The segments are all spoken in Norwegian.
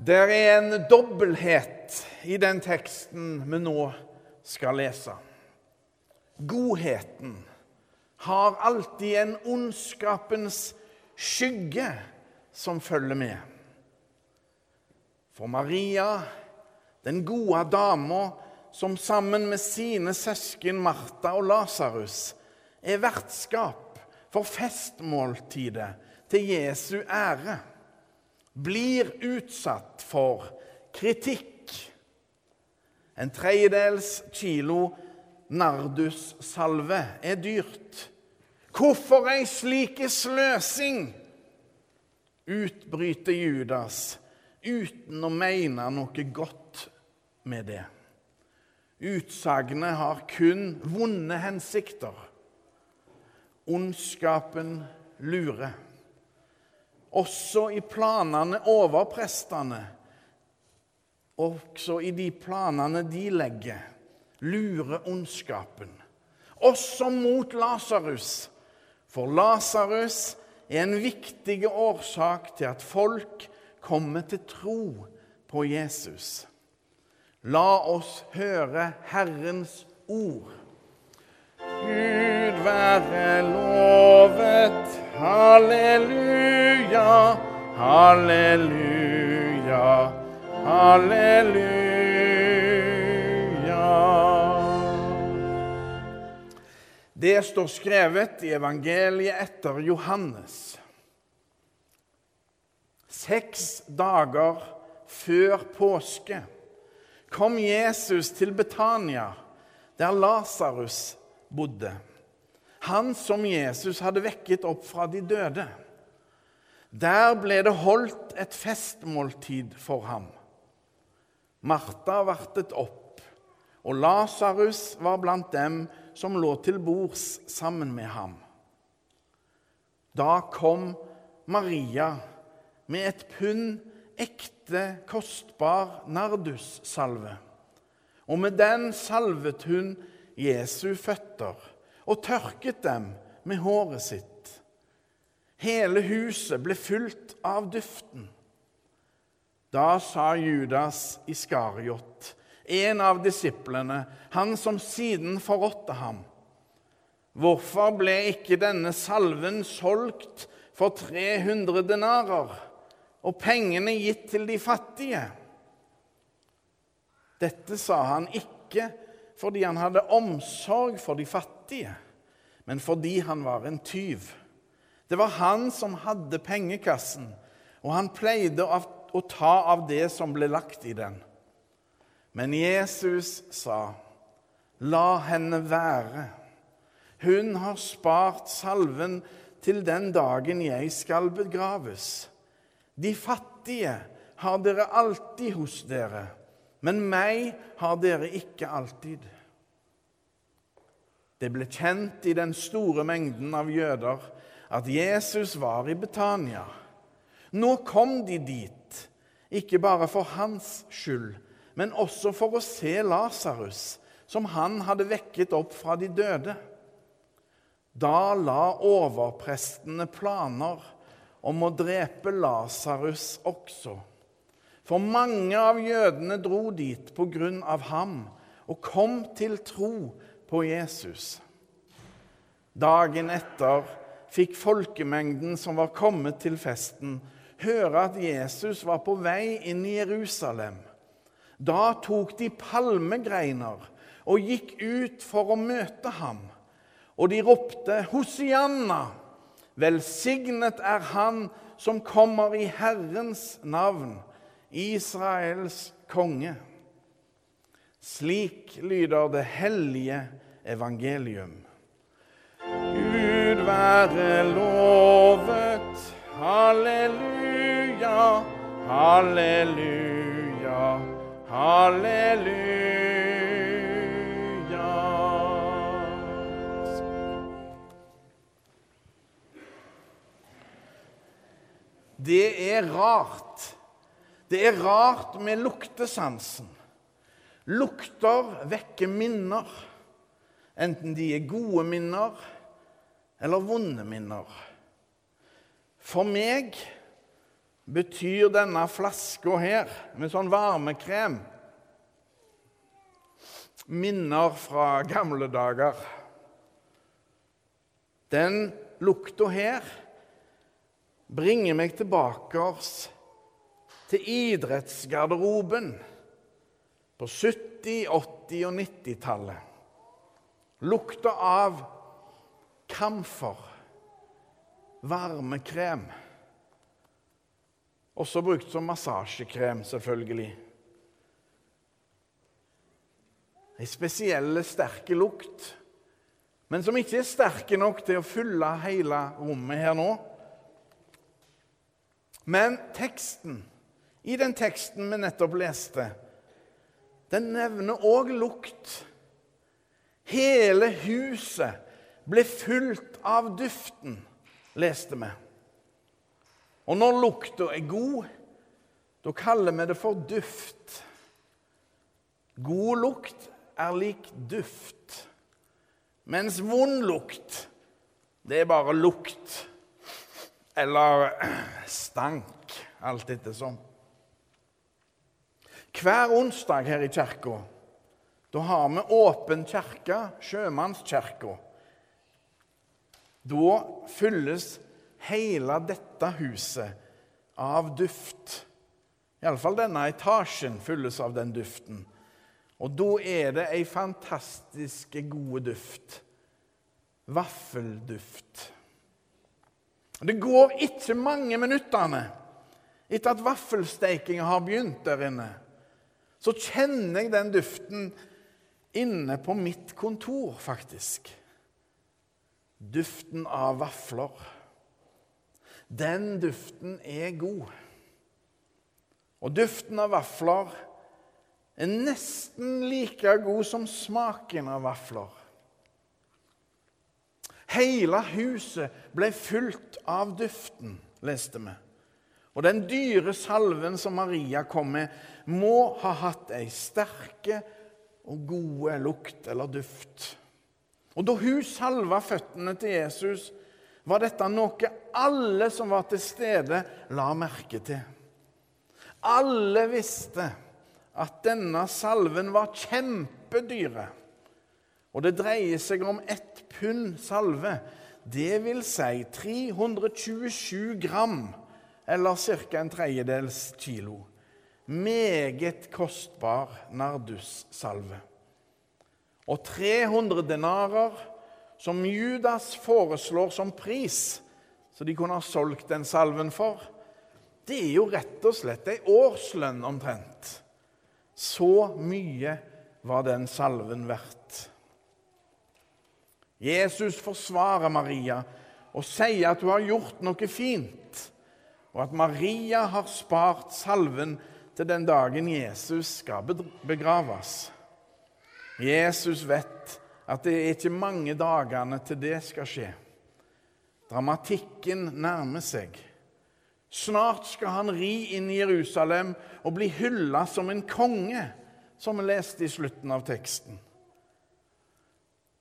Det er en dobbelthet i den teksten vi nå skal lese. Godheten har alltid en ondskapens skygge som følger med. For Maria, den gode dama som sammen med sine søsken Martha og Lasarus er vertskap for festmåltidet til Jesu ære, blir utsatt for kritikk. En tredjedels kilo nardussalve er dyrt. Hvorfor ei slik sløsing? utbryter Judas uten å mene noe godt med det. Utsagnet har kun vonde hensikter. Ondskapen lurer. Også i planene over prestene, også i de planene de legger, lurer ondskapen. Også mot Lasarus, for Lasarus er en viktig årsak til at folk kommer til tro på Jesus. La oss høre Herrens ord. Gud være lovet. Halleluja, halleluja, halleluja. halleluja. Det står skrevet i evangeliet etter Johannes. Seks dager før påske kom Jesus til Betania, der Lasarus bodde. Han som Jesus hadde vekket opp fra de døde. Der ble det holdt et festmåltid for ham. Martha vartet opp, og Lasarus var blant dem som lå til bords sammen med ham. Da kom Maria med et pund ekte, kostbar nardussalve. Og med den salvet hun Jesu føtter og tørket dem med håret sitt. Hele huset ble fylt av duften. Da sa Judas Iskariot, en av disiplene, han som siden forrådte ham, Hvorfor ble ikke denne salven solgt for 300 denarer og pengene gitt til de fattige? Dette sa han ikke fordi han hadde omsorg for de fattige, men fordi han var en tyv. Det var han som hadde pengekassen, og han pleide å ta av det som ble lagt i den. Men Jesus sa, 'La henne være. Hun har spart salven til den dagen jeg skal begraves.' 'De fattige har dere alltid hos dere.' men meg har dere ikke alltid. Det ble kjent i den store mengden av jøder at Jesus var i Betania. Nå kom de dit, ikke bare for hans skyld, men også for å se Lasarus, som han hadde vekket opp fra de døde. Da la overprestene planer om å drepe Lasarus også. For mange av jødene dro dit på grunn av ham og kom til tro på Jesus. Dagen etter fikk folkemengden som var kommet til festen, høre at Jesus var på vei inn i Jerusalem. Da tok de palmegreiner og gikk ut for å møte ham. Og de ropte, Hosianna! Velsignet er Han som kommer i Herrens navn. Israels konge. Slik lyder det hellige evangelium. Gud være lovet. Halleluja, halleluja, halleluja. Det er rart. Det er rart med luktesansen. Lukter vekker minner, enten de er gode minner eller vonde minner. For meg betyr denne flaska her med sånn varmekrem minner fra gamle dager. Den lukta her bringer meg tilbake til idrettsgarderoben på 70-, 80- og 90-tallet. Lukta av kamfer, varmekrem. Også brukt som massasjekrem, selvfølgelig. En spesiell, sterk lukt, men som ikke er sterk nok til å fylle hele rommet her nå. Men teksten, i den teksten vi nettopp leste, den nevner òg lukt. Hele huset ble fulgt av duften, leste vi. Og når lukta er god, da kaller vi det for duft. God lukt er lik duft, mens vond lukt, det er bare lukt. Eller stank, alt ettersom. Hver onsdag her i kirka da har vi åpen kirke, sjømannskirka. Da fylles hele dette huset av duft. Iallfall denne etasjen fylles av den duften. Og da er det ei fantastisk god duft. Vaffelduft. Det går ikke mange minuttene etter at vaffelsteikinga har begynt der inne. Så kjenner jeg den duften inne på mitt kontor, faktisk. Duften av vafler. Den duften er god. Og duften av vafler er nesten like god som smaken av vafler. Hele huset ble fylt av duften, leste vi. Og den dyre salven som Maria kom med, må ha hatt ei sterke og gode lukt eller duft. Og da hun salva føttene til Jesus, var dette noe alle som var til stede, la merke til. Alle visste at denne salven var kjempedyre. Og det dreier seg om ett pund salve. Det vil si 327 gram, eller ca. en tredjedels kilo. Meget kostbar nardussalve. Og 300 denarer, som Judas foreslår som pris, så de kunne ha solgt den salven for, det er jo rett og slett ei årslønn omtrent. Så mye var den salven verdt. Jesus forsvarer Maria og sier at hun har gjort noe fint, og at Maria har spart salven til den dagen Jesus skal begraves. Jesus vet at det er ikke mange dagene til det skal skje. Dramatikken nærmer seg. Snart skal han ri inn i Jerusalem og bli hylla som en konge, som vi leste i slutten av teksten.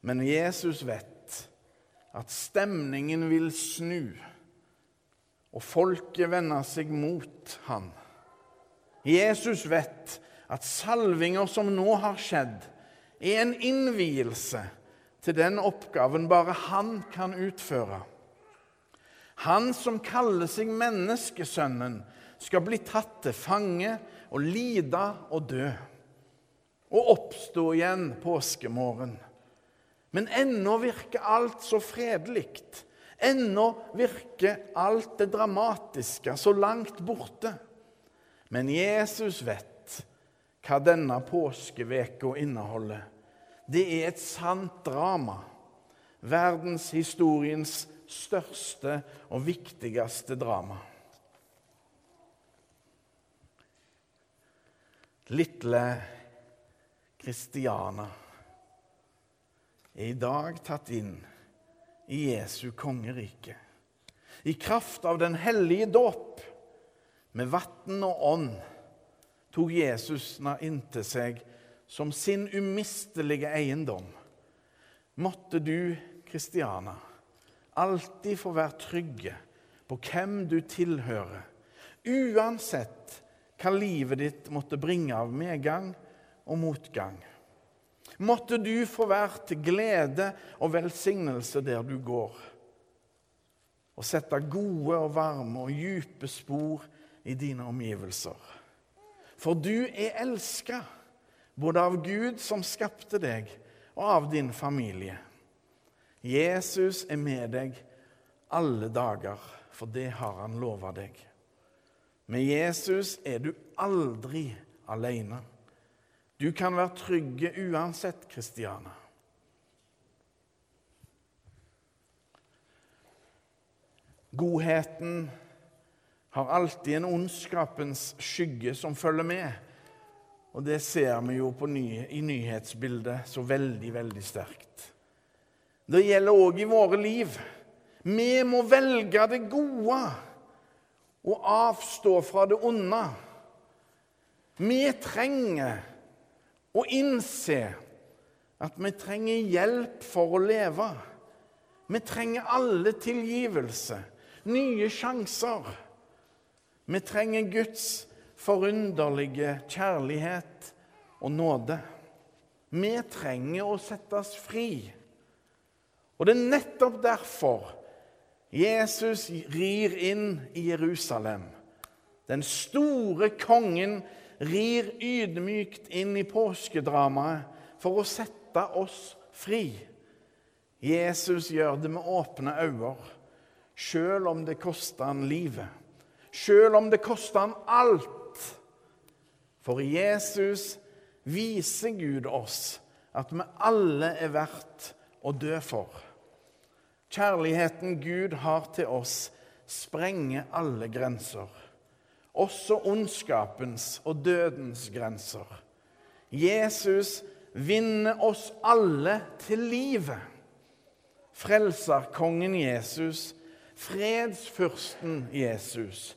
Men Jesus vet at stemningen vil snu, og folket vender seg mot ham. Jesus vet at salvinger som nå har skjedd, er en innvielse til den oppgaven bare han kan utføre. Han som kaller seg menneskesønnen, skal bli tatt til fange og lide og dø. Og oppstå igjen påskemorgen. Men ennå virker alt så fredelig. Ennå virker alt det dramatiske så langt borte. Men Jesus vet hva denne påskeveka inneholder. Det er et sant drama. Verdenshistoriens største og viktigste drama. Lille Kristiana er i dag tatt inn i Jesu kongerike. I kraft av den hellige dåp, med vann og ånd, tok Jesus henne inntil seg som sin umistelige eiendom. Måtte du, Kristiana, alltid få være trygge på hvem du tilhører, Uansett hva livet ditt måtte bringe av medgang og motgang. Måtte du få være til glede og velsignelse der du går, og sette gode og varme og dype spor i dine omgivelser. For du er elska, både av Gud som skapte deg, og av din familie. Jesus er med deg alle dager, for det har han lova deg. Med Jesus er du aldri alene. Du kan være trygge uansett, Kristiana. Godheten har alltid en ondskapens skygge som følger med. Og det ser vi jo ny, i nyhetsbildet så veldig, veldig sterkt. Det gjelder òg i våre liv. Vi må velge det gode og avstå fra det onde. Vi trenger å innse at vi trenger hjelp for å leve. Vi trenger alle tilgivelse, nye sjanser. Vi trenger Guds forunderlige kjærlighet og nåde. Vi trenger å settes fri. Og det er nettopp derfor Jesus rir inn i Jerusalem. Den store kongen rir ydmykt inn i påskedramaet for å sette oss fri. Jesus gjør det med åpne øyne, sjøl om det koster han livet. Sjøl om det koster han alt. For i Jesus viser Gud oss at vi alle er verdt å dø for. Kjærligheten Gud har til oss, sprenger alle grenser også ondskapens og dødens grenser. Jesus vinner oss alle til livet. Frelserkongen Jesus, fredsfyrsten Jesus,